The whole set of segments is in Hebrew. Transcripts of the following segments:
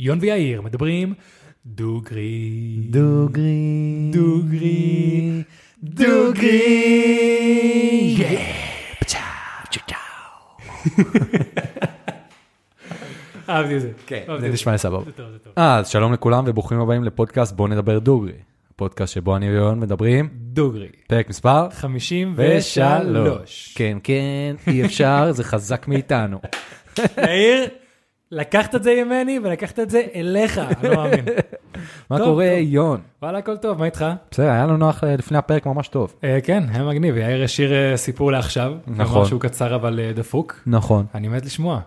יון ויאיר מדברים דוגרי. דוגרי. דוגרי. דוגרי. אהבתי את זה. כן, זה נשמע לי סבבה. זה טוב, זה טוב. אה, אז שלום לכולם וברוכים הבאים לפודקאסט בוא נדבר דוגרי. פודקאסט שבו אני ויון מדברים, דוגרי. פרק מספר 53. כן, כן, אי אפשר, זה חזק מאיתנו. יאיר, לקחת את זה ממני ולקחת את זה אליך, אני לא מאמין. מה קורה. יון? וואלה, הכל טוב, מה איתך? בסדר, היה לנו נוח לפני הפרק ממש טוב. אה, כן, היה מגניב, יאיר השאיר אה, סיפור לעכשיו. נכון. אמר שהוא קצר אבל אה, דפוק. נכון. אני מת לשמוע.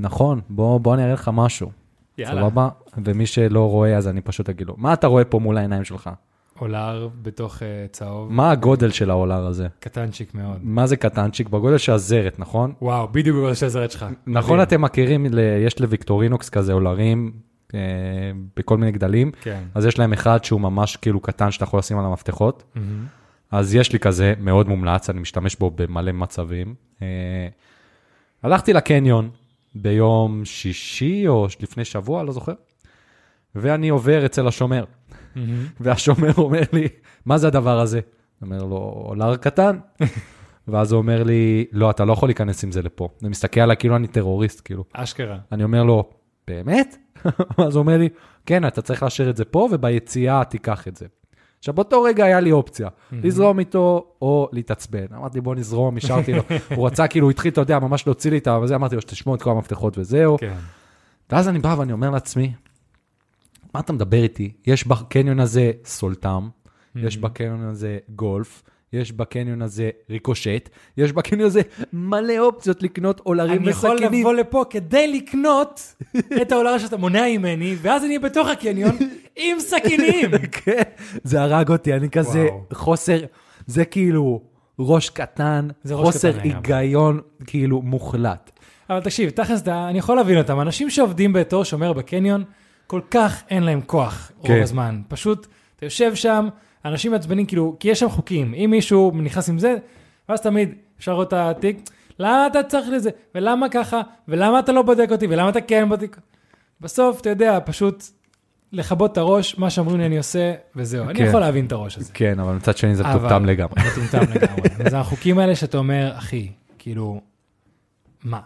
נכון, בוא בוא אני אראה לך משהו. יאללה. סבבה? ומי שלא רואה אז אני פשוט אגיד לו, מה אתה רואה פה מול העיניים שלך? אולר בתוך אה, צהוב, מה הגודל של האולר הזה? קטנצ'יק מאוד. מה זה קטנצ'יק? בגודל של הזרת, נכון? וואו, בדיוק בגודל של הזרת שלך. נכון מדהים. אתם מכירים, ל- יש לוויקטורינוקס כזה אולרים אה, בכל מיני גדלים, כן. אז יש להם אחד שהוא ממש כאילו קטן שאתה יכול לשים על המפתחות, מהמם. אז יש לי כזה מאוד מומלץ, אני משתמש בו במלא מצבים. אה, הלכתי לקניון ביום שישי או לפני שבוע, לא זוכר, ואני עובר אצל השומר. והשומר אומר לי, מה זה הדבר הזה? אומר לו, אולר קטן. ואז הוא אומר לי, לא, אתה לא יכול להיכנס עם זה לפה. אני מסתכל עליי כאילו אני טרוריסט, כאילו. אשכרה. אני אומר לו, באמת? אז הוא אומר לי, כן, אתה צריך להשאיר את זה פה, וביציאה תיקח את זה. עכשיו, באותו רגע היה לי אופציה, לזרום איתו או להתעצבן. אמרתי, בוא נזרום, השארתי לו. הוא רצה, כאילו, הוא התחיל, אתה יודע, ממש להוציא לי את ה... אמרתי לו, שתשמעו את כל המפתחות וזהו. כן. ואז אני בא ואני אומר לעצמי, מה אתה מדבר איתי? יש בקניון הזה סולטם, יש בקניון הזה גולף, יש בקניון הזה ריקושט, יש בקניון הזה מלא אופציות לקנות אולרים אני יכול וסכינים. לבוא לפה כדי לקנות את האולר שאתה מונע ממני, ואז אני בתוך הקניון עם סכינים. כן, זה הרג אותי, אני כזה וואו. חוסר, זה כאילו ראש קטן, זה ראש חוסר קטן. היגיון כאילו מוחלט. אבל תקשיב, תכלס, אני יכול להבין אותם. אנשים שעובדים בתור שומר בקניון, כל כך אין להם כוח רוב כן. הזמן. פשוט, אתה יושב שם, אנשים מעצבנים, כאילו, כי יש שם חוקים. אם מישהו נכנס עם זה, ואז תמיד אפשר לראות את התיק, למה אתה צריך לזה? ולמה ככה? ולמה אתה לא בודק אותי? ולמה אתה כן בודק? בסוף, אתה יודע, פשוט לכבות את הראש, מה שאומרים לי אני עושה, וזהו. אני כן. יכול להבין את הראש הזה. כן, אבל מצד שני זה מטומטם לגמרי. זה מטומטם לגמרי. זה החוקים האלה שאתה אומר, אחי, כאילו, מה?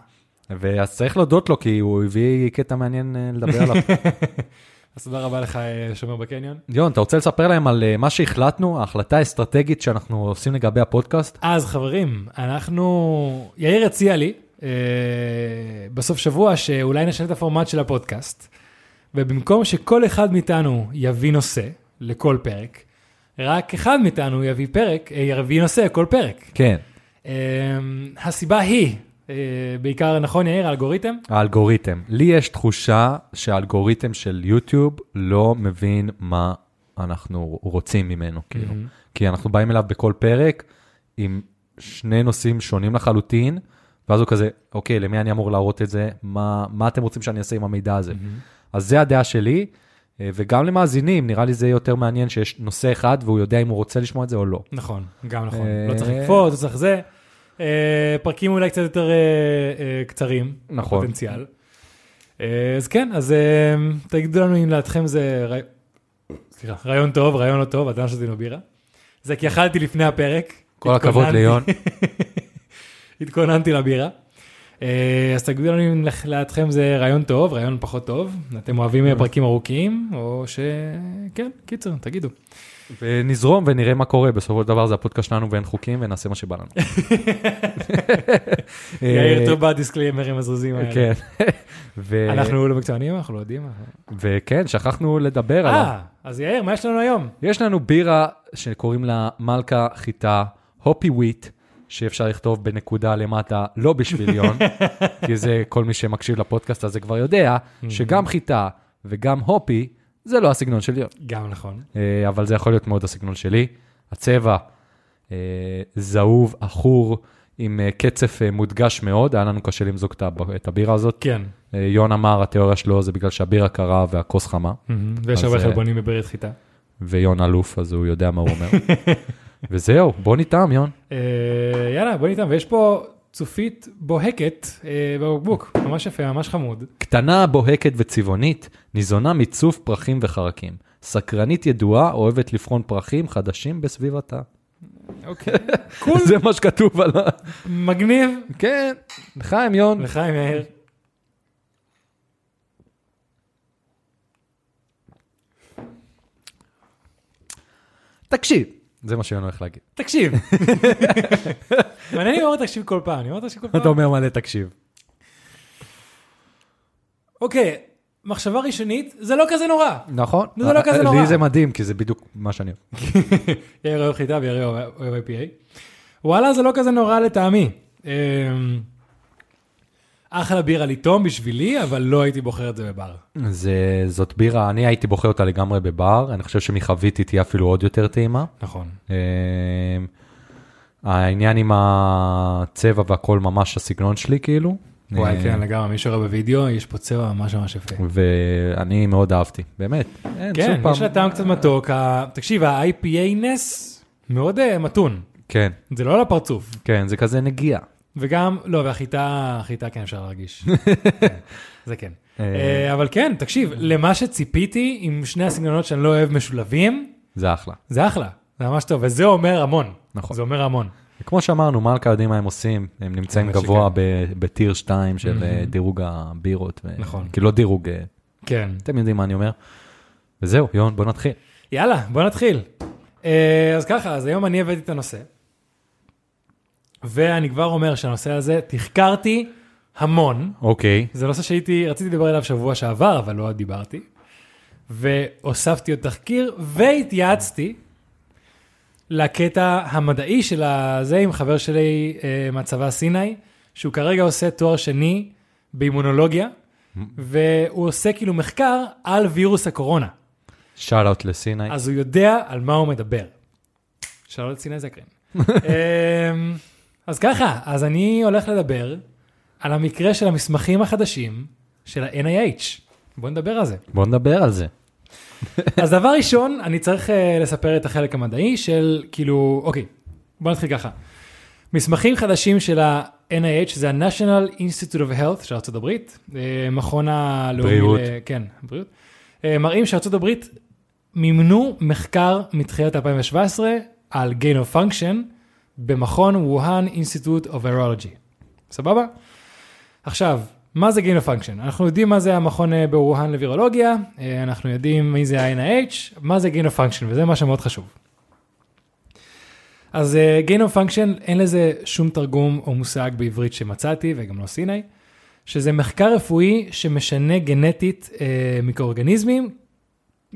ואז צריך להודות לו, כי הוא הביא קטע מעניין אה, לדבר עליו. אז תודה רבה לך, אה, שומר בקניון. יון, אתה רוצה לספר להם על אה, מה שהחלטנו, ההחלטה האסטרטגית שאנחנו עושים לגבי הפודקאסט? אז חברים, אנחנו, יאיר הציע לי אה, בסוף שבוע שאולי נשנה את הפורמט של הפודקאסט, ובמקום שכל אחד מאיתנו יביא נושא לכל פרק, רק אחד מאיתנו יביא פרק, יביא נושא לכל פרק. כן. אה, הסיבה היא, בעיקר נכון יאיר, האלגוריתם, האלגוריתם. לי יש תחושה שהאלגוריתם של יוטיוב לא מבין מה אנחנו רוצים ממנו, כאילו. מהמם. כי אנחנו באים אליו בכל פרק עם שני נושאים שונים לחלוטין, ואז הוא כזה, אוקיי, למי אני אמור להראות את זה? מה, מה אתם רוצים שאני אעשה עם המידע הזה? אז זה הדעה שלי, אה, וגם למאזינים, נראה לי זה יותר מעניין שיש נושא אחד והוא יודע אם הוא רוצה לשמוע את זה או לא. נכון, גם נכון, אה, לא צריך לקפוץ, לא צריך זה. אה, פרקים אולי קצת יותר אה, אה, קצרים, נכון. פוטנציאל. אז כן, אז תגידו לנו אם לדעתכם זה רעי- סליחה, רעיון טוב, רעיון לא טוב, אדם שתינו בירה. זה כי אכלתי לפני הפרק. כל הכבוד ליון. התכוננתי לבירה. אז תגידו לנו אם לדעתכם זה רעיון טוב, רעיון פחות טוב. אתם אוהבים אה, פרקים ארוכים, או ש... כן, קיצר, תגידו. ונזרום ונראה מה קורה, בסופו של דבר זה הפודקאסט שלנו ואין חוקים ונעשה מה שבא לנו. יאיר טוב בדיסקליימרים הזוזים האלה. כן. אנחנו לא מקצוענים, אנחנו לא יודעים. וכן, שכחנו לדבר עליו. אה, אז יאיר, מה יש לנו היום? יש לנו בירה שקוראים לה מלכה חיטה, הופי וויט, שאפשר לכתוב בנקודה למטה, לא בשביל יון, כי זה כל מי שמקשיב לפודקאסט הזה כבר יודע, שגם חיטה וגם הופי, זה לא הסגנון של יון. גם נכון. אה, אבל זה יכול להיות מאוד הסגנון שלי. הצבע אה, זהוב, עכור, עם אה, קצף מודגש מאוד, היה לנו קשה למזוג את הב- את הבירה הזאת. כן. יון אמר, התיאוריה שלו זה בגלל שהבירה קרה והכוס חמה, ויש אז, הרבה חלבונים בברית חיטה. ויון אלוף, אז הוא יודע מה הוא אומר. וזהו, בוא ניתם, יון. יאללה, בוא ניתן, ויש פה צופית בוהקת אה, בבקבוק, ממש יפה, ממש חמוד. קטנה, בוהקת וצבעונית, ניזונה מצוף פרחים וחרקים. סקרנית ידועה, אוהבת לבחון פרחים חדשים בסביבתה. אוקיי. קול, זה מה שכתוב על ה... מגניב. כן, לחיים יון. לחיים יאיר. תקשיב. זה מה שיון הולך להגיד. תקשיב. מעניין אם אומר תקשיב כל פעם, אני אומר תקשיב כל פעם. אתה אומר מלא תקשיב. אוקיי, מחשבה ראשונית, זה לא כזה נורא. נכון. זה לא כזה נורא. לי זה מדהים, כי זה בדיוק מה שאני אוהב. יאיר אוהב חיטה ויאיר אוהב אוהב IPA. וואלה, זה לא כזה נורא לטעמי. אמ, אחלה בירה לטעום בשבילי, אבל לא הייתי בוחר את זה בבר. זה, זאת בירה, אני הייתי בוחר אותה לגמרי בבר, אני חושב שמחבית היא תהיה אפילו עוד יותר טעימה. נכון. אה, העניין עם הצבע והכל ממש הסגנון שלי כאילו. וואי, אה, כן, לגמרי, מי שרואה בווידאו, יש פה צבע ממש ממש יפה. ואני מאוד אהבתי, באמת. כן, יש לה טעם קצת מתוק. תקשיב, ה-IPA-נס מאוד אה, מתון. כן, זה לא לפרצוף. כן, זה כזה נגיעה. וגם, לא, והחיטה, החיטה כן אפשר להרגיש. זה כן. אה, אה, אבל כן, תקשיב, למה שציפיתי עם שני הסגנונות שאני לא אוהב משולבים, זה אחלה. זה אחלה, זה ממש טוב, וזה אומר המון. נכון. זה אומר המון. כמו שאמרנו, מלכה יודעים מה הם עושים, הם נמצאים גבוה בטיר 2 של. אה, דירוג הבירות. נכון. כאילו לא דירוג, כן. אתם יודעים מה אני אומר. וזהו, יון, בוא נתחיל. יאללה, בוא נתחיל. אז ככה, אז היום אני הבאתי את הנושא, ואני כבר אומר שהנושא הזה, תחקרתי המון. אוקיי, זה נושא שהייתי, רציתי לדבר עליו שבוע שעבר, אבל לא דיברתי. והוספתי עוד תחקיר, והתייעצתי לקטע המדעי של הזה עם חבר שלי אה, מהצבא סיני, שהוא כרגע עושה תואר שני באימונולוגיה, והוא עושה כאילו מחקר על וירוס הקורונה. שאט אאוט לסיני. אז הוא יודע על מה הוא מדבר. שאלו את סיני זקרין. אז ככה, אז אני הולך לדבר על המקרה של המסמכים החדשים של ה-NIH. בוא נדבר על זה. בוא נדבר על זה. אז דבר ראשון, אני צריך uh, לספר את החלק המדעי של כאילו, אוקיי, בוא נתחיל ככה. מסמכים חדשים של ה-NIH, זה ה-National Institute of Health של ארה"ב, uh, מכון הלאומי, בריאות. ל- כן, בריאות, uh, מראים שארה"ב מימנו מחקר מתחילת 2017 על gain of function במכון ווהאן Institute of Virology. סבבה? עכשיו, מה זה gain function? אנחנו יודעים מה זה המכון אה, בווהאן לווירולוגיה, אה, אנחנו יודעים מי זה ה-NIH, מה זה gain function, וזה מה שמאוד חשוב. אז אה, of function, אין לזה שום תרגום או מושג בעברית שמצאתי, וגם לא סיני, שזה מחקר רפואי שמשנה גנטית אה, מיקרואורגניזמים,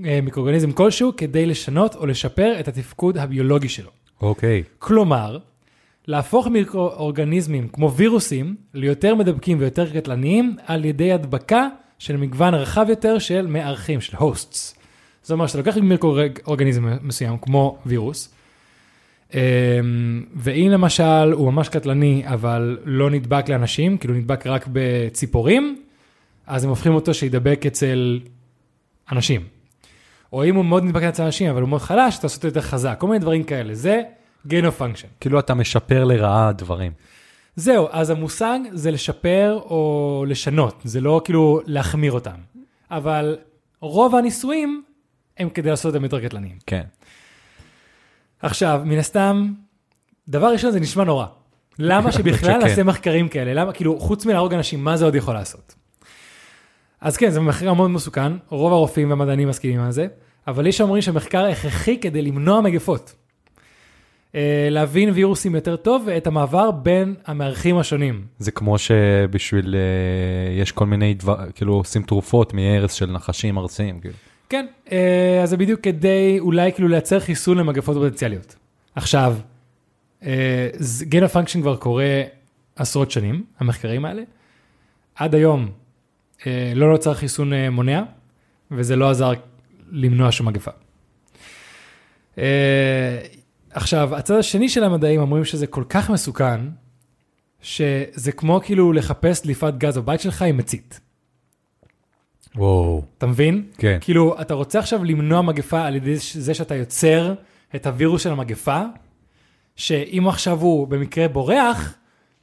אה, מיקרואורגניזם כלשהו, כדי לשנות או לשפר את התפקוד הביולוגי שלו. אוקיי. כלומר, להפוך מיקרואורגניזמים כמו וירוסים ליותר מדבקים ויותר קטלניים על ידי הדבקה של מגוון רחב יותר של מארחים, של הוסטס. זאת אומרת שאתה לוקח מיקרואורגניזם מסוים כמו וירוס, אמ, ואם למשל הוא ממש קטלני אבל לא נדבק לאנשים, כאילו נדבק רק בציפורים, אז הם הופכים אותו שידבק אצל אנשים. או אם הוא מאוד נדבק אצל אנשים אבל הוא מאוד חלש, אתה עושה אותו יותר חזק, כל מיני דברים כאלה. זה gain of function. כאילו אתה משפר לרעה דברים. זהו, אז המושג זה לשפר או לשנות, זה לא כאילו להחמיר אותם. אבל רוב הניסויים הם כדי לעשות אותם יותר קטלניים. כן. עכשיו, מן הסתם, דבר ראשון זה נשמע נורא. למה שבכלל. נעשה מחקרים כאלה? למה, כאילו, חוץ מלהרוג אנשים, מה זה עוד יכול לעשות? אז כן, זה מחקר מאוד מסוכן, רוב הרופאים והמדענים מסכימים על זה, אבל יש שאומרים שהמחקר הכרחי כדי למנוע מגפות. אה, להבין וירוסים יותר טוב ואת המעבר בין המארחים השונים. זה כמו שבשביל, אה, יש כל מיני דבר, כאילו עושים תרופות מהרס של נחשים ארציים. כאילו. כן, אה, אז זה בדיוק כדי אולי כאילו לייצר חיסון למגפות פוטנציאליות. עכשיו, גן הפונקשן כבר קורה עשרות שנים, המחקרים האלה. עד היום לא נוצר חיסון מונע, וזה לא עזר למנוע שום מגפה. עכשיו, הצד השני של המדעים אומרים שזה כל כך מסוכן, שזה כמו כאילו לחפש דליפת גז בבית שלך עם מצית. וואו. אתה מבין? כן. כאילו, אתה רוצה עכשיו למנוע מגפה על ידי זה שאתה יוצר את הווירוס של המגפה, שאם עכשיו הוא במקרה בורח,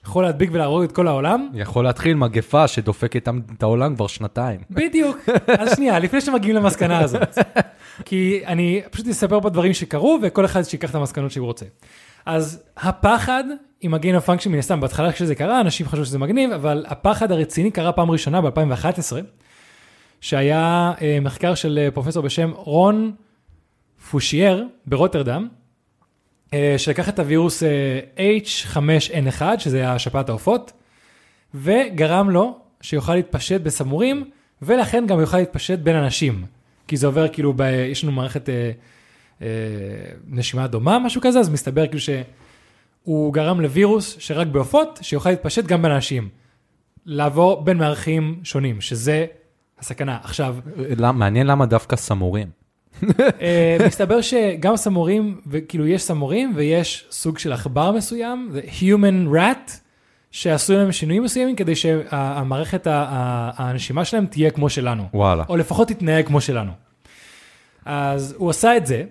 יכול להדביק ולהרוג את כל העולם. יכול להתחיל מגפה שדופקת את העולם כבר שנתיים. בדיוק. אז שנייה, לפני שמגיעים למסקנה הזאת. כי אני פשוט אספר פה דברים שקרו, וכל אחד שיקח את המסקנות שהוא רוצה. אז הפחד עם ה gain of function, מן הסתם, בהתחלה כשזה קרה, אנשים חשבו שזה מגניב, אבל הפחד הרציני קרה פעם ראשונה ב-2011, שהיה אה, מחקר של אה, פרופסור בשם רון פושייר ברוטרדם, שלקח את הווירוס אה, H5N1, שזה השפעת העופות, וגרם לו שיוכל להתפשט בסמורים, ולכן גם יוכל להתפשט בין אנשים. כי זה עובר כאילו, ב, יש לנו מערכת אה, אה, נשימה דומה, משהו כזה, אז מסתבר כאילו שהוא גרם לווירוס שרק בעופות, שיוכל להתפשט גם בין אנשים. לעבור בין מערכים שונים, שזה הסכנה. עכשיו, למה- מעניין למה דווקא סמורים. אה, מסתבר שגם סמורים, וכאילו יש סמורים ויש סוג של עכבר מסוים, זה Human Rat, שעשו להם שינויים מסוימים כדי שהמערכת, הנשימה שלהם תהיה כמו שלנו, וואלה. או לפחות תתנהג כמו שלנו. אז הוא עשה את זה,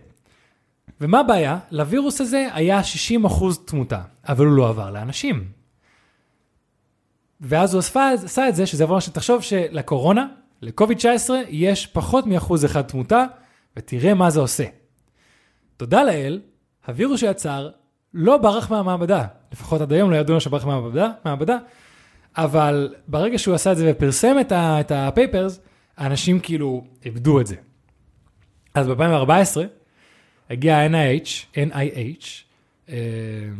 ומה הבעיה? לווירוס הזה היה 60 אחוז תמותה, אבל הוא לא עבר לאנשים. ואז הוא עשה, עשה את זה, שזה דבר שתחשוב שלקורונה, לקוביד-19, יש פחות מאחוז אחד תמותה, ותראה מה זה עושה. תודה לאל, הווירוס שיצר לא ברח מהמעבדה, לפחות עד היום לא ידעו לנו שברח מהמעבדה, מהמעבדה, אבל ברגע שהוא עשה את זה ופרסם את, ה, את הפייפרס, האנשים כאילו איבדו את זה. אז ב-2014 הגיע ה-NIH, NIH, אה,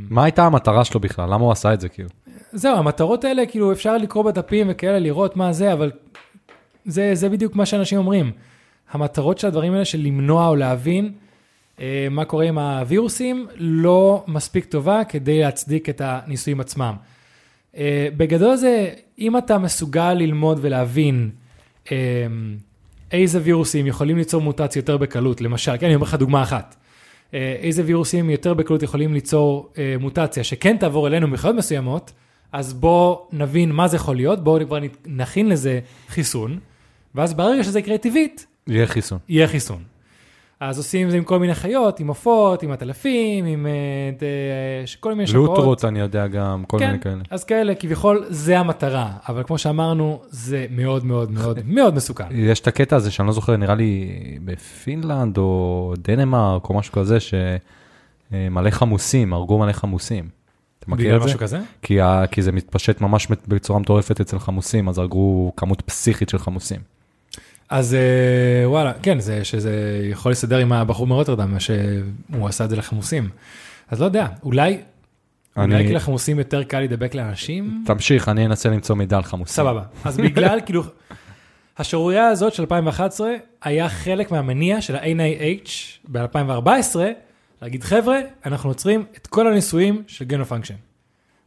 מה הייתה המטרה שלו בכלל? למה הוא עשה את זה כאילו? זהו, המטרות האלה, כאילו, אפשר לקרוא בדפים וכאלה, לראות מה זה, אבל זה, זה בדיוק מה שאנשים אומרים. המטרות של הדברים האלה, של למנוע או להבין אה, מה קורה עם הווירוסים, לא מספיק טובה כדי להצדיק את הניסויים עצמם. אה, בגדול זה, אם אתה מסוגל ללמוד ולהבין אה, איזה וירוסים יכולים ליצור מוטציה יותר בקלות, למשל, כן, אני אומר לך דוגמה אחת. אה, איזה וירוסים יותר בקלות יכולים ליצור אה, מוטציה שכן תעבור אלינו מחיות מסוימות, אז בוא נבין מה זה יכול להיות, בואו כבר נכין לזה חיסון, ואז ברגע שזה יקרה טבעית, יהיה חיסון. יהיה חיסון. אז עושים את זה עם כל מיני חיות, עם עופות, עם עטלפים, עם אה, את, אה, כל מיני שפעות. לוטרות אני יודע גם, כל כן, מיני כאלה. אז כאלה, כביכול זה המטרה, אבל כמו שאמרנו, זה מאוד מאוד מאוד מאוד מסוכן. יש את הקטע הזה שאני לא זוכר, נראה לי בפינלנד או דנמרק או משהו כזה, שמלא חמוסים, הרגו מלא חמוסים. אתה מכיר את זה? משהו כזה? כי, כי זה מתפשט ממש בצורה מטורפת אצל חמוסים, אז הרגו כמות פסיכית של חמוסים. אז אה, וואלה, כן, זה, שזה יכול להסתדר עם הבחור מרוטרדם, שהוא עשה את זה לחמוסים. אז לא יודע, אולי, אולי אני- כי לחמוסים יותר קל להידבק לאנשים? תמשיך, אני אנסה למצוא מידע על חמוסים. סבבה. אז בגלל, כאילו, השערורייה הזאת של 2011 היה חלק מהמניע של ה-NIH ב-2014, להגיד, חבר'ה, אנחנו עוצרים את כל הניסויים של gain of function.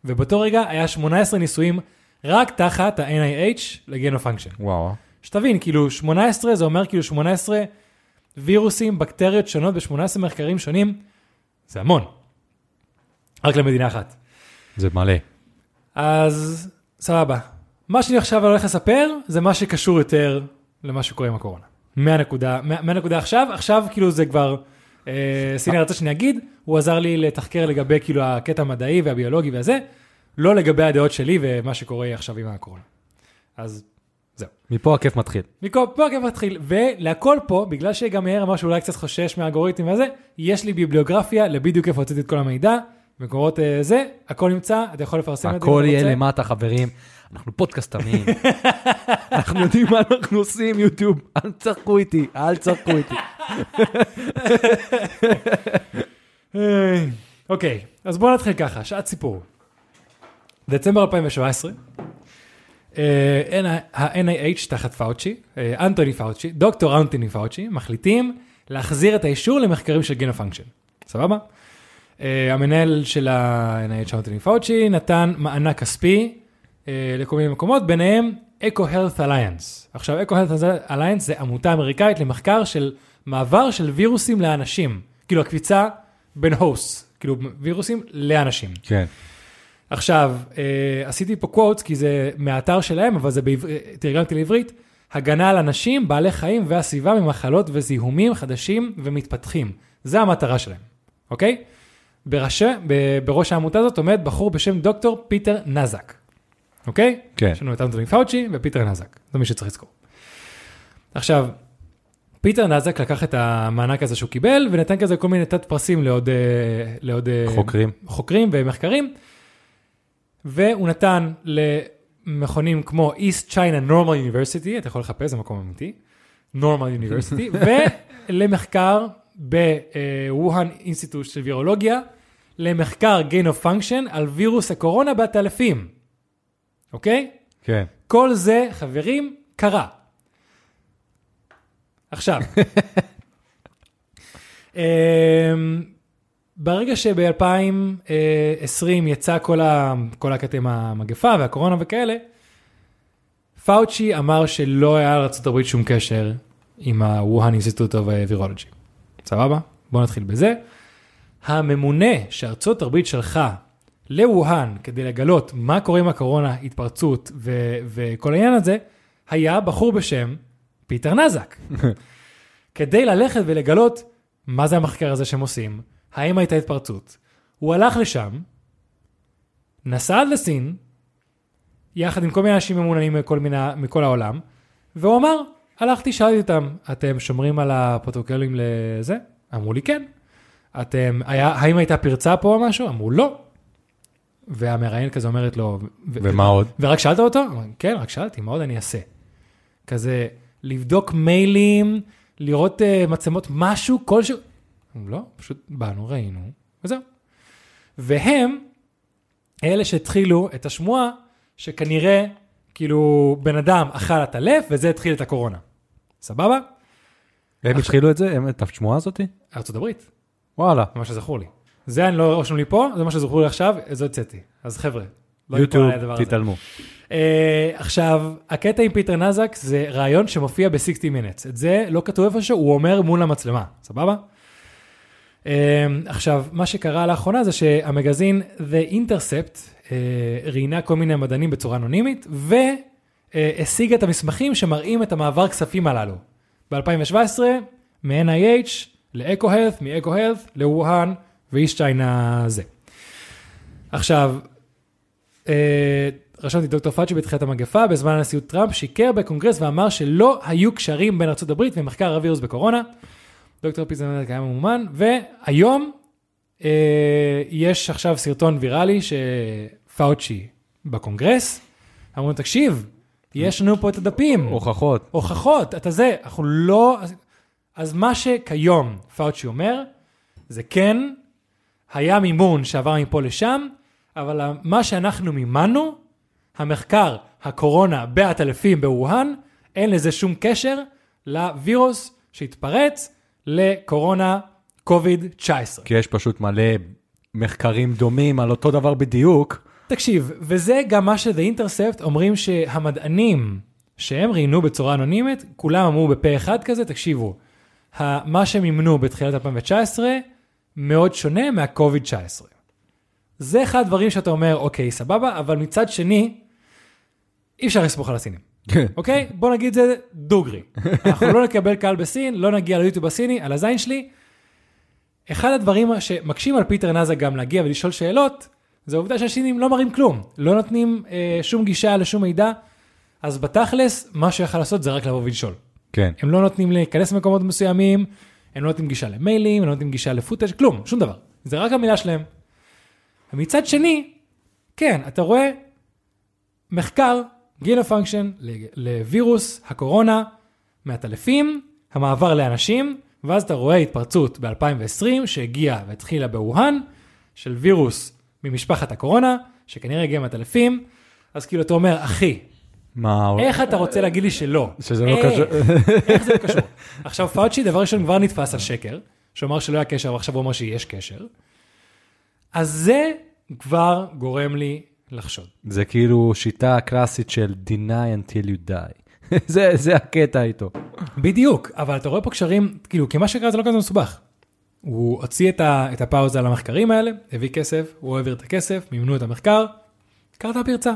ובאותו רגע היה 18 ניסויים רק תחת ה-NIH ל gain of function. וואו. שתבין, כאילו 18 זה אומר כאילו 18 וירוסים, בקטריות שונות ב-18 מחקרים שונים, זה המון. רק למדינה אחת. זה מלא. אז סבבה. מה שאני עכשיו הולך לספר זה מה שקשור יותר למה שקורה עם הקורונה. מהנקודה, מה- מהנקודה עכשיו, עכשיו כאילו זה כבר, אה, סיני רצה שאני אגיד, הוא עזר לי לתחקר לגבי כאילו הקטע המדעי והביולוגי והזה, לא לגבי הדעות שלי ומה שקורה עכשיו עם הקורונה. אז מפה הכיף מתחיל. מכל פה הכיף מתחיל, ולהכל פה, בגלל שגם מאיר אמר שאולי קצת חושש מהאלגוריתם וזה, יש לי ביבליוגרפיה לבדיוק איפה הוצאתי את כל המידע, מקורות אה, זה, הכל נמצא, אתה יכול לפרסם את זה. הכל יהיה. למטה, חברים. אנחנו פודקאסט אמין. אנחנו יודעים מה אנחנו עושים, יוטיוב. אל תצחקו איתי, אל תצחקו איתי. אוקיי, אז בואו נתחיל ככה, שעת סיפור. דצמבר 2017, אה, ה-NIH תחת פאוצ'י, אה, אנטוני פאוצ'י, דוקטור אנטוני פאוצ'י, מחליטים להחזיר את האישור למחקרים של gain of function. סבבה? אה, המנהל של ה-NIH אנטוני פאוצ'י נתן מענק כספי אה, לכל מיני מקומות, ביניהם Eco-Health Alliance. עכשיו, Eco-Health Alliance זה עמותה אמריקאית למחקר של מעבר של וירוסים לאנשים. כאילו, הקפיצה בין host, כאילו וירוסים לאנשים. כן. עכשיו, אה, עשיתי פה quotes, כי זה מהאתר שלהם, אבל זה בעברית, תרגמתי לעברית, הגנה על אנשים, בעלי חיים והסביבה ממחלות וזיהומים חדשים ומתפתחים. זה המטרה שלהם, אוקיי? בראש, בראש העמותה הזאת עומד בחור בשם דוקטור פיטר דזאק, אוקיי? כן. יש לנו את אנטוני פאוצ'י ופיטר דזאק, זה מי שצריך לזכור. עכשיו, פיטר דזאק לקח את המענק הזה שהוא קיבל ונתן כזה כל מיני תת פרסים לעוד, אה, לעוד אה, חוקרים. חוקרים ומחקרים, והוא נתן למכונים כמו East China Normal University, אתה יכול לחפש, זה מקום אמיתי, Normal University, ולמחקר בווהאן אינסטיטוט של וירולוגיה, למחקר gain of function על וירוס הקורונה בעטלפים, אוקיי? כן. כל זה, חברים, קרה. עכשיו, אמ, ברגע שב-2020 יצא כל, ה, כל הקטע עם המגפה והקורונה וכאלה, פאוצ'י אמר שלא היה לארה"ב שום קשר עם ה-Wuhan Institute of Virology. סבבה? בואו נתחיל בזה. הממונה שארצות הברית שלחה לווהאן כדי לגלות מה קורה עם הקורונה, התפרצות ו- וכל העניין הזה, היה בחור בשם פיטר נזק. כדי ללכת ולגלות מה זה המחקר הזה שהם עושים, האם הייתה התפרצות. הוא הלך לשם, נסע עד לסין, יחד עם כל מיני אנשים ממוננים מכל, מיני, מכל העולם, והוא אמר, הלכתי, שאלתי אותם, אתם שומרים על הפרוטוקולים לזה? אמרו לי כן. אתם, היה, האם הייתה פרצה פה או משהו? אמרו לא. והמראיין כזה אומרת לו, ו- ומה עוד? ורק שאלת אותו? כן, רק שאלתי, מה עוד אני אעשה? כזה, לבדוק מיילים, לראות uh, מצלמות, משהו, כלשהו. לא, פשוט באנו, ראינו, וזהו. והם, אלה שהתחילו את השמועה, שכנראה, כאילו, בן אדם אכל עטלף, וזה התחיל את הקורונה. סבבה? הם התחילו את זה? הם את השמועה הזאתי? ארצות הברית, וואלה. מה שזכור לי. זה אני לא רשום לי פה, זה מה שזכור לי עכשיו, זה הוצאתי. אז חבר'ה, לא יוטיוב. תתעלמו. Uh, עכשיו, הקטע עם פיטר נזק זה רעיון שמופיע ב-60 Minutes. את זה לא כתוב איפשהו, הוא אומר מול המצלמה, סבבה? Uh, עכשיו, מה שקרה לאחרונה זה שהמגזין The Intercept uh, ראיינה כל מיני מדענים בצורה אנונימית, והשיגה את המסמכים שמראים את המעבר כספים הללו. ב-2017, מ-NIH ל-Eco-Health, מ-Eco-Health לווהאן ואיש צ'יינה זה. עכשיו, אה, רשמתי דוקטור פאצ'י בתחילת המגפה, בזמן הנשיאות טראמפ שיקר בקונגרס ואמר שלא היו קשרים בין הברית ומחקר הווירוס בקורונה. דוקטור פיזנר היה ממומן, והיום אה, יש עכשיו סרטון ויראלי שפאוצ'י בקונגרס, אמרו לו, תקשיב, יש לנו פה את הדפים, הוכחות. הוכחות, אתה זה, אנחנו לא... אז, מה שכיום פאוצ'י אומר, זה כן, היה מימון שעבר מפה לשם, אבל מה שאנחנו מימנו, המחקר, הקורונה בעטלפים בווהאן, אין לזה שום קשר לווירוס שהתפרץ לקורונה קוביד-19. כי יש פשוט מלא מחקרים דומים על אותו דבר בדיוק. תקשיב, וזה גם מה ש-The Intercept אומרים שהמדענים שהם ראיינו בצורה אנונימית, כולם אמרו בפה אחד כזה, תקשיבו, מה שהם מימנו בתחילת 2019 מאוד שונה מה-COVID-19. זה אחד הדברים שאתה אומר, אוקיי, סבבה, אבל מצד שני, אי אפשר לסמוך על הסינים. כן. אוקיי? בוא נגיד זה דוגרי. אנחנו לא נקבל קהל בסין, לא נגיע ליוטיוב הסיני, על הזין שלי. אחד הדברים שמקשים על פיטר דזאק גם להגיע ולשאול שאלות, זה העובדה שהסינים לא מראים כלום, לא נותנים אה, שום גישה לשום מידע, אז בתכלס, מה שיכול לעשות זה רק לבוא ולשאול. כן. הם לא נותנים להיכנס למקומות מסוימים, הם לא נותנים גישה למיילים, הם לא נותנים גישה ל footage, כלום, שום דבר. זה רק המילה שלהם. ומצד שני, כן, אתה רואה מחקר, gain of function, לווירוס הקורונה מהטלפים, המעבר לאנשים, ואז אתה רואה התפרצות ב-2020 שהגיעה והתחילה בווהאן, של וירוס ממשפחת הקורונה, שכנראה הגיע מהטלפים, אז כאילו אתה אומר, אחי, מה... איך אתה רוצה להגיד לי שלא? שזה לא איך? קשור. איך זה לא קשור? עכשיו פאוצ'י דבר ראשון כבר נתפס על שקר, שאומר שלא היה קשר ועכשיו הוא אומר שיש קשר. אז זה כבר גורם לי לחשוד. זה כאילו שיטה קלאסית של deny until you die. זה, זה הקטע איתו. בדיוק, אבל אתה רואה פה קשרים, כאילו, כי מה שקרה זה לא כזה מסובך. הוא הוציא את, ה, את הפאוזה על המחקרים האלה, הביא כסף, הוא העביר את הכסף, מימנו את המחקר, קרתה פרצה.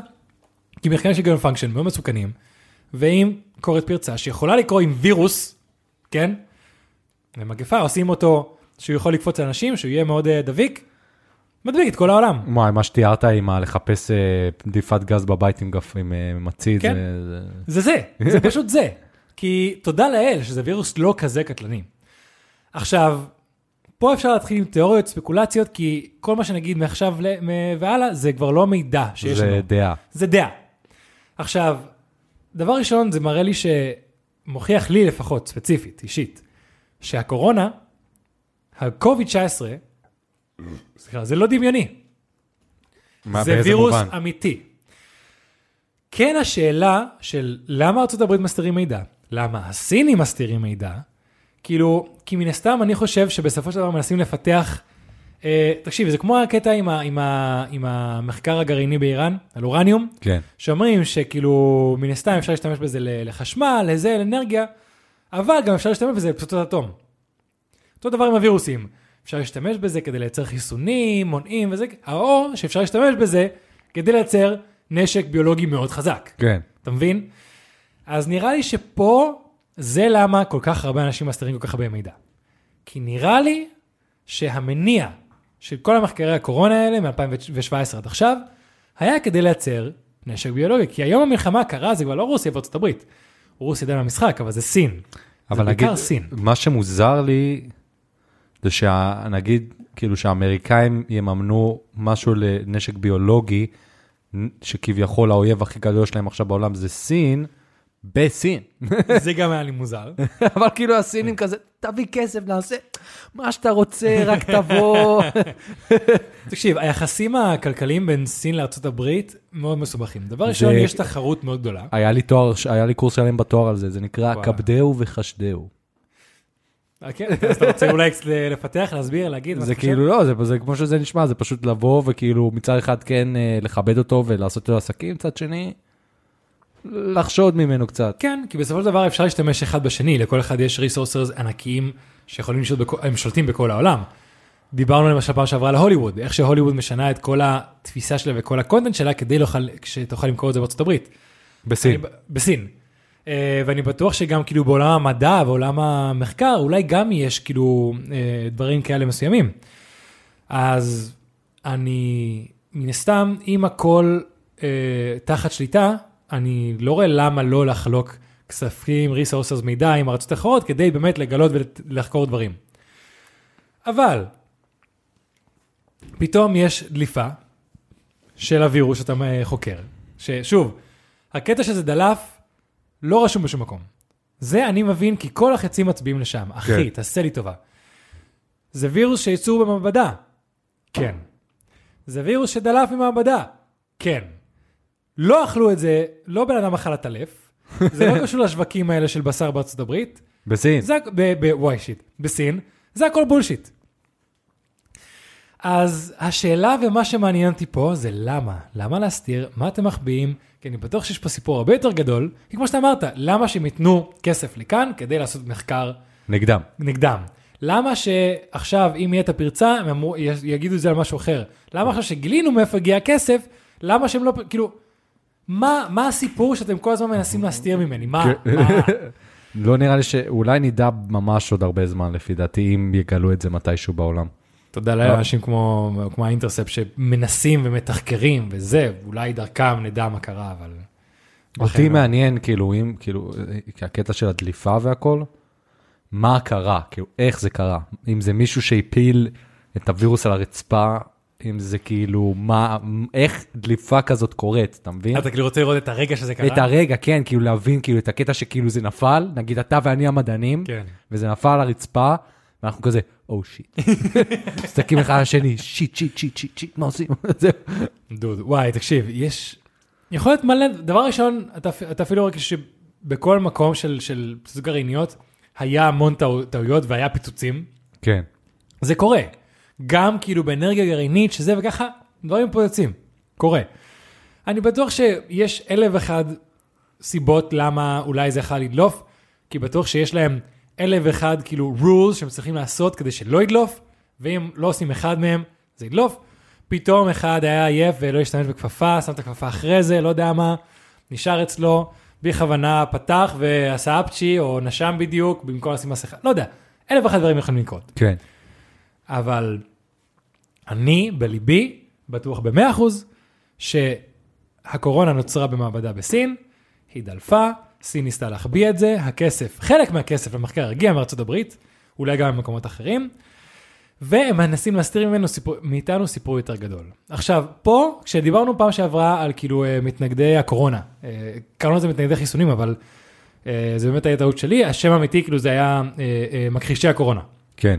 כי מחקרים של גרם פונקשן מאוד מסוכנים, ואם קורית פרצה שיכולה לקרות עם וירוס, כן? ומגפה, עושים אותו שהוא יכול לקפוץ על אנשים, שהוא יהיה מאוד uh, דביק, מדביק את כל העולם. וואי, מה שתיארת עם ה- לחפש אה, דליפת גז בבית עם גף- עם אה, מציד, כן. זה- זה- זה זה, זה פשוט זה. כי תודה לאל שזה וירוס לא כזה קטלני. עכשיו, פה אפשר להתחיל עם תיאוריות, ספקולציות, כי כל מה שנגיד מעכשיו והלאה, זה כבר לא מידע שיש לנו. זה דעה. זה דעה. עכשיו, דבר ראשון, זה מראה לי שמוכיח לי לפחות, ספציפית, אישית, שהקורונה, ה-COVID-19, סליחה, זה לא דמיוני, מה, זה וירוס מובן? אמיתי. כן השאלה של למה ארה"ב מסתירים מידע, למה הסינים מסתירים מידע, כאילו, כי מן הסתם אני חושב שבסופו של דבר מנסים לפתח, אה, תקשיב, זה כמו הקטע עם, ה, עם, ה, עם המחקר הגרעיני באיראן, על אורניום, כן. שאומרים שכאילו, מן הסתם אפשר להשתמש בזה לחשמל, לזה, לאנרגיה, אבל גם אפשר להשתמש בזה לפצצות אטום. אותו דבר עם הווירוסים. אפשר להשתמש בזה כדי לייצר חיסונים, מונעים וזה, או שאפשר להשתמש בזה כדי לייצר נשק ביולוגי מאוד חזק. כן. אתה מבין? אז נראה לי שפה, זה למה כל כך הרבה אנשים מסתירים כל כך הרבה מידע. כי נראה לי שהמניע של כל המחקרי הקורונה האלה, מ-2017 עד עכשיו, היה כדי לייצר נשק ביולוגי. כי היום המלחמה הקרה זה כבר לא רוסיה וארצות הברית. רוסיה עדיין במשחק, אבל זה סין. אבל זה בעיקר סין. מה שמוזר לי, זה שנגיד, כאילו שהאמריקאים יממנו משהו לנשק ביולוגי, שכביכול האויב הכי גדול שלהם עכשיו בעולם זה סין, בסין. זה גם היה לי מוזר. אבל כאילו הסינים כזה, תביא כסף, נעשה מה שאתה רוצה, רק תבוא. תקשיב, היחסים הכלכליים בין סין הברית מאוד מסובכים. דבר ראשון, יש תחרות מאוד גדולה. היה לי קורס שלם בתואר על זה, זה נקרא. כבדהו וחשדהו. אה, כן, אז אתה רוצה אולי לפתח, להסביר, להגיד? מה זה אתה חושב? כאילו לא, זה, זה כמו שזה נשמע, זה פשוט לבוא וכאילו מצד אחד כן אה, לכבד אותו ולעשות לו עסקים, מצד שני, לחשוד ממנו קצת. כן, כי בסופו של דבר אפשר להשתמש אחד בשני, לכל אחד יש ריסורסרס ענקיים שיכולים לשלוט, בכ- הם שולטים בכל העולם. דיברנו למשל פעם שעברה על הוליווד, איך שהוליווד משנה את כל התפיסה שלה וכל הקונטנט שלה כדי לאכל- שתוכל למכור את זה בארצות הברית. בסין. אני בסין. אה, ואני בטוח שגם כאילו בעולם המדע ועולם המחקר, אולי גם יש כאילו אה, דברים כאלה מסוימים. אז אני, מן הסתם, אם הכל אה, תחת שליטה, אני לא רואה למה לא לחלוק כספים, ריסורסס, מידע עם ארצות אחרות, כדי באמת לגלות ולחקור דברים. אבל, פתאום יש דליפה של הווירוס שאתה אה, חוקר, ששוב, הקטע שזה דלף לא רשום בשום מקום. זה אני מבין כי כל החצים מצביעים לשם. אחי, תעשה לי טובה. זה וירוס שייצור במעבדה. כן. זה וירוס שדלף ממעבדה. כן. לא אכלו את זה, לא בן אדם אכל הטלף. זה לא קשור לשווקים האלה של בשר בארצות הברית. בסין. זה, ב, ב, וואי שיט, בסין, זה הכל בולשיט. אז השאלה ומה שמעניין אותי פה זה למה? למה להסתיר? מה אתם מחביאים? כי אני בטוח שיש פה סיפור הרבה יותר גדול, כי כמו שאתה אמרת, למה שהם ייתנו כסף לכאן כדי לעשות מחקר נגדם. נגדם? למה שעכשיו, אם יהיה את הפרצה, הם אמרו, יגידו את זה על משהו אחר? למה עכשיו שגילינו מאיפה הגיע הכסף, למה שהם לא, כאילו, מה, מה הסיפור שאתם כל הזמן מנסים להסתיר ממני? מה? מה? לא נראה לי שאולי נדע ממש עוד הרבה זמן לפי דעתי, אם יגלו את זה מתישהו בעולם. תודה לאנשים כמו, כמו האינטרספט שמנסים ומתחקרים וזה, אולי דרכם נדע מה קרה, אבל... אותי לא. מעניין, כאילו, אם, כאילו, אה, הקטע של הדליפה והכל, מה קרה, כאילו, איך זה קרה. אם זה מישהו שהפיל את הווירוס על הרצפה, אם זה כאילו, מה, איך דליפה כזאת קורית, אתה מבין? אתה כאילו רוצה לראות את הרגע שזה קרה? את הרגע, כן, כאילו להבין, כאילו, את הקטע שכאילו זה נפל, נגיד אתה ואני המדענים, כן. וזה נפל על הרצפה, ואנחנו כזה, oh shit. מסתכלים אחד על השני, shit, shit, shit, shit, shit, מה עושים? דוד, וואי, תקשיב, יש... יכול להיות מלא, דבר ראשון, אתה, אתה אפילו רואה שבכל מקום של, של פצצות גרעיניות, היה המון טעו, טעויות והיה פיצוצים. כן. זה קורה. גם כאילו באנרגיה גרעינית, שזה וככה, דברים פה יוצאים. קורה. אני בטוח שיש אלף ואחד סיבות למה אולי זה יכול לדלוף, כי בטוח שיש להם אלף ואחד כאילו rules שהם צריכים לעשות כדי שלא ידלוף, ואם לא עושים אחד מהם, זה ידלוף. פתאום אחד היה עייף ולא השתמש בכפפה, שם את הכפפה אחרי זה, לא יודע מה, נשאר אצלו, בלי כוונה פתח ועשה אפצ'י או נשם בדיוק, במקום לשים מסכה, לא יודע, אלף ואחד דברים יכולים לקרות. כן. אבל אני בליבי בטוח במאה אחוז שהקורונה נוצרה במעבדה בסין, היא דלפה, סין ניסתה להחביא את זה, הכסף, חלק מהכסף למחקר הגיע מארצות הברית, אולי גם ממקומות אחרים, והם מנסים להסתיר ממנו סיפור, מאיתנו סיפור יותר גדול. עכשיו, פה, כשדיברנו פעם שעברה על כאילו אה, מתנגדי הקורונה, אה, קראנו לזה מתנגדי חיסונים, אבל אה, זה באמת היה טעות שלי, השם האמיתי כאילו זה היה מכחישי הקורונה. כן.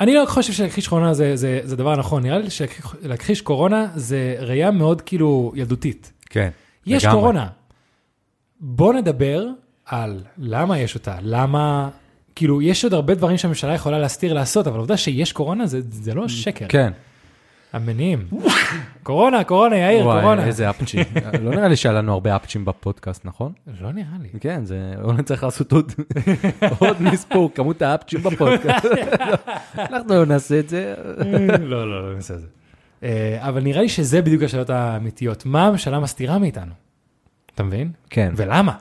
אני לא חושב שלהכחיש קורונה זה, זה, זה דבר נכון, נראה לי שלהכחיש קורונה זה ראייה מאוד כאילו ילדותית. כן. יש לגמרי. קורונה. בוא נדבר על למה יש אותה, למה, כאילו, יש עוד הרבה דברים שהממשלה יכולה להסתיר לעשות, אבל העובדה שיש קורונה זה, זה לא שקר. כן. המניעים. קורונה, קורונה, יאיר, וואי, קורונה. איזה אפצ'ים. לא נראה לי שהיה לנו הרבה אפצ'ים בפודקאסט, נכון? לא נראה לי. כן, זה... אולי צריך לעשות עוד עוד מספור, כמות האפצ'ים בפודקאסט. אנחנו לא נעשה את זה. לא, לא, לא נעשה את זה. אה, אבל נראה לי שזה בדיוק השאלות האמיתיות. מה הממשלה מסתירה מאיתנו? אתה מבין? כן. ולמה?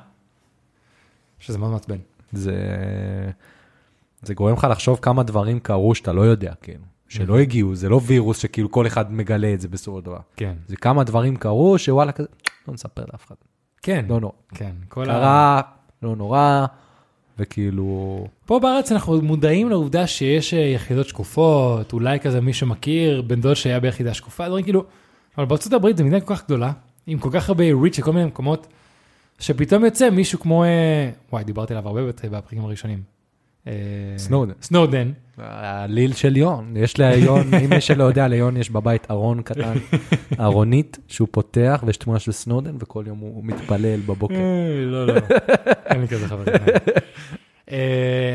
שזה מאוד מעצבן. זה... זה גורם לך לחשוב כמה דברים קרו שאתה לא יודע, כאילו. שלא הגיעו, זה לא וירוס שכאילו כל אחד מגלה את זה בסופו של דבר. כן. זה כמה דברים קרו שוואלה כזה, לא נספר לאף אחד. כן. לא נורא. כן. כל ה... קרה, לא נורא, וכאילו... פה בארץ אנחנו מודעים לעובדה שיש אה, יחידות שקופות, אולי כזה מי שמכיר, בן דוד שהיה ביחידה שקופה, דברים כאילו, אבל בארצות הברית זו מדינה כל כך גדולה, עם כל כך הרבה ריץ' של כל מיני מקומות, שפתאום יוצא מישהו כמו, אה, וואי, דיברתי עליו הרבה בפרקים הראשונים. אה, סנודן. סנודן. האליל של ליון, יש ליון, אם מי שלא יודע, ליון יש בבית ארון קטן, ארונית, שהוא פותח ויש תמונה של סנודן וכל יום הוא מתפלל בבוקר. אה, לא, לא, אין לי כזה חברים.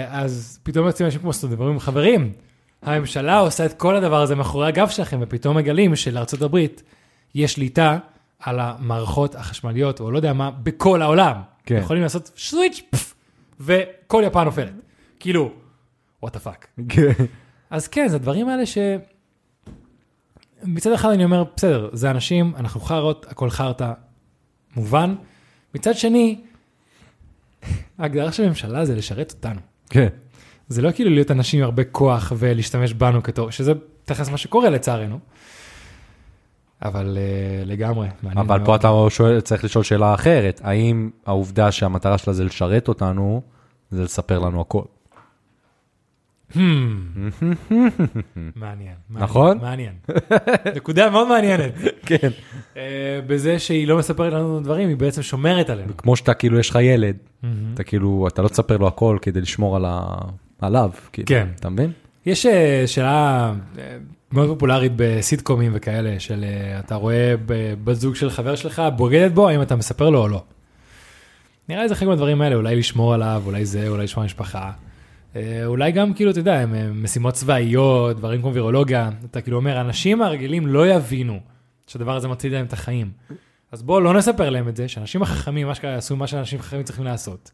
אז פתאום יוצאים אנשים כמו סנודן, ואומרים, חברים, הממשלה עושה את כל הדבר הזה מאחורי הגב שלכם, ופתאום מגלים שלארצות הברית יש שליטה על המערכות החשמליות, או לא יודע מה, בכל העולם. כן. יכולים לעשות סוויץ', וכל יפן נופלת. כאילו, וואט הפאק. אז כן, זה הדברים האלה ש... מצד אחד אני אומר, בסדר, זה אנשים, אנחנו חארות, הכל חרטא, מובן. מצד שני, ההגדרה של הממשלה זה לשרת אותנו. כן. זה לא כאילו להיות אנשים עם הרבה כוח ולהשתמש בנו כתור, שזה תכף מה שקורה לצערנו. אבל uh, לגמרי, מעניין אבל מאוד. פה אתה שואל, צריך לשאול שאלה אחרת, האם העובדה שהמטרה שלה זה לשרת אותנו, זה לספר לנו הכל? Hmm. מעניין. נכון? מעניין. נקודה מאוד מעניינת. כן. אה, בזה שהיא לא מספרת לנו דברים, היא בעצם שומרת עלינו. כמו שאתה כאילו, יש לך ילד, Hmm. אתה כאילו, אתה לא תספר לו הכל כדי לשמור. עליו, כאילו, כן. אתה מבין? יש אה, שאלה מאוד פופולרית בסיטקומים וכאלה, של אה, אתה רואה בת זוג של חבר שלך, בוגדת בו, האם אתה מספר לו או לא. נראה לי זה חלק מהדברים האלה, אולי לשמור עליו, אולי זה, אולי לשמור על משפחה. אה, אולי גם כאילו, אתה יודע, משימות צבאיות, דברים כמו וירולוגיה, אתה כאילו אומר, האנשים הרגילים לא יבינו שהדבר הזה מציל להם את החיים. אז בואו לא נספר להם את זה, שאנשים החכמים, מה שקרה, יעשו מה שאנשים חכמים צריכים לעשות.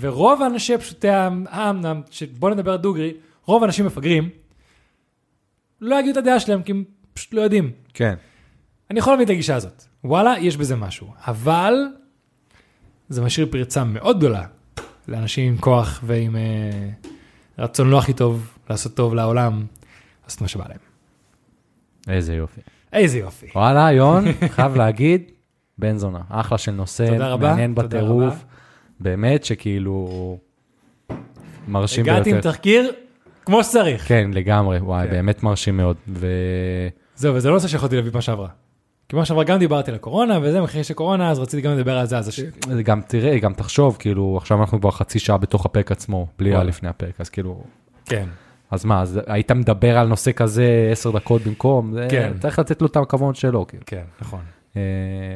ורוב האנשי פשוטי העם, שבוא נדבר דוגרי, רוב האנשים מפגרים, לא יגידו את הדעה שלהם, כי הם פשוט לא יודעים. כן. אני יכול להבין את הגישה הזאת. וואלה, יש בזה משהו. אבל זה משאיר פרצה מאוד גדולה לאנשים עם כוח ועם אה, רצון לא הכי טוב לעשות טוב לעולם, לעשות מה שבא להם. איזה יופי. איזה יופי. וואלה, יון, חייב להגיד, בן זונה, אחלה של נושא, תודה רבה, מעניין תודה בטירוף, רבה. באמת שכאילו, מרשים הגעתי עם ביותר. תחקיר כמו שצריך. כן, לגמרי, וואי, כן. באמת מרשים מאוד. ו... זהו, וזה לא נושא שיכולתי להביא פעם שעברה. כי פעם שעברה גם דיברתי על הקורונה, וזה מחיר של קורונה, אז רציתי גם לדבר על זה. אז. גם תראה, גם תחשוב, כאילו, עכשיו אנחנו כבר חצי שעה בתוך הפרק עצמו, בלי. היה לפני הפרק, אז כאילו, כן. אז מה, אז היית מדבר על נושא כזה עשר דקות במקום, כן. צריך לתת לו את הכבוד שלו, כאילו. כן, נכון. אה,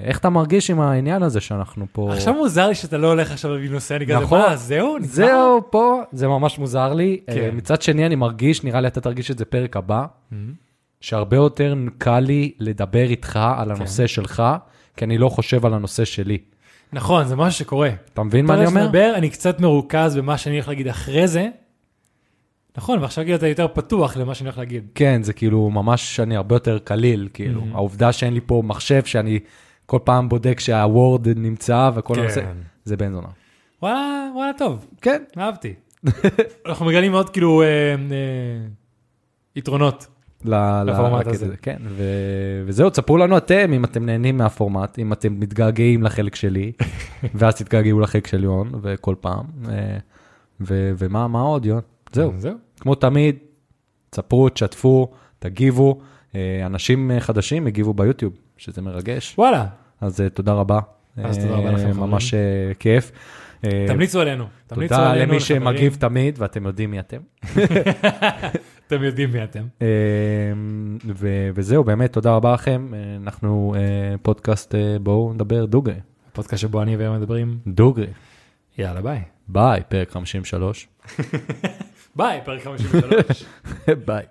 איך אתה מרגיש עם העניין הזה שאנחנו פה? עכשיו מוזר לי שאתה לא הולך עכשיו להביא נושא, אני כזה, נכון. מה, זהו? נגמר?" זהו, פה, זה ממש מוזר לי. כן. אה, מצד שני, אני מרגיש, נראה לי אתה תרגיש את זה פרק הבא, Mhm. שהרבה יותר קל לי לדבר איתך על כן. הנושא שלך, כי אני לא חושב על הנושא שלי. נכון, זה משהו שקורה. אתה מבין מה אני אומר? מדבר, אני קצת מרוכז במה שאני הולך להגיד אחרי זה. נכון, ועכשיו כאילו אתה יותר פתוח למה שאני הולך להגיד. כן, זה כאילו ממש, אני הרבה יותר קליל, כאילו. Mhm. העובדה שאין לי פה מחשב, שאני כל פעם בודק שהוורד נמצא וכל כן. הנושא, זה בן זונה. וואלה, וואלה, טוב, כן. אהבתי. אנחנו מגלים מאוד כאילו אה, אה, יתרונות ל- לפורמט לקטע הזה. כן, ו- וזהו, תספרו לנו אתם אם אתם נהנים מהפורמט, אם אתם מתגעגעים לחלק שלי, ואז תתגעגעו לחלק של יון, וכל פעם, אה, ו- ומה מה עוד, יון? זהו, זהו. כמו תמיד, תספרו, תשתפו, תגיבו, אה, אנשים אה, חדשים הגיבו ביוטיוב, שזה מרגש, וואלה, אז אה, תודה רבה. אז תודה רבה לכם, ממש כיף. תמליצו עלינו. תמליצו תודה עלינו למי. שמגיב תמיד, ואתם יודעים מי אתם. אתם יודעים מי אתם. וזהו, באמת, תודה רבה לכם. אנחנו פודקאסט, בואו נדבר דוגרי. פודקאסט שבו אני והם מדברים. דוגרי. יאללה, ביי. ביי, פרק 53. ביי, פרק 53. ביי.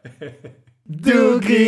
דוגרי!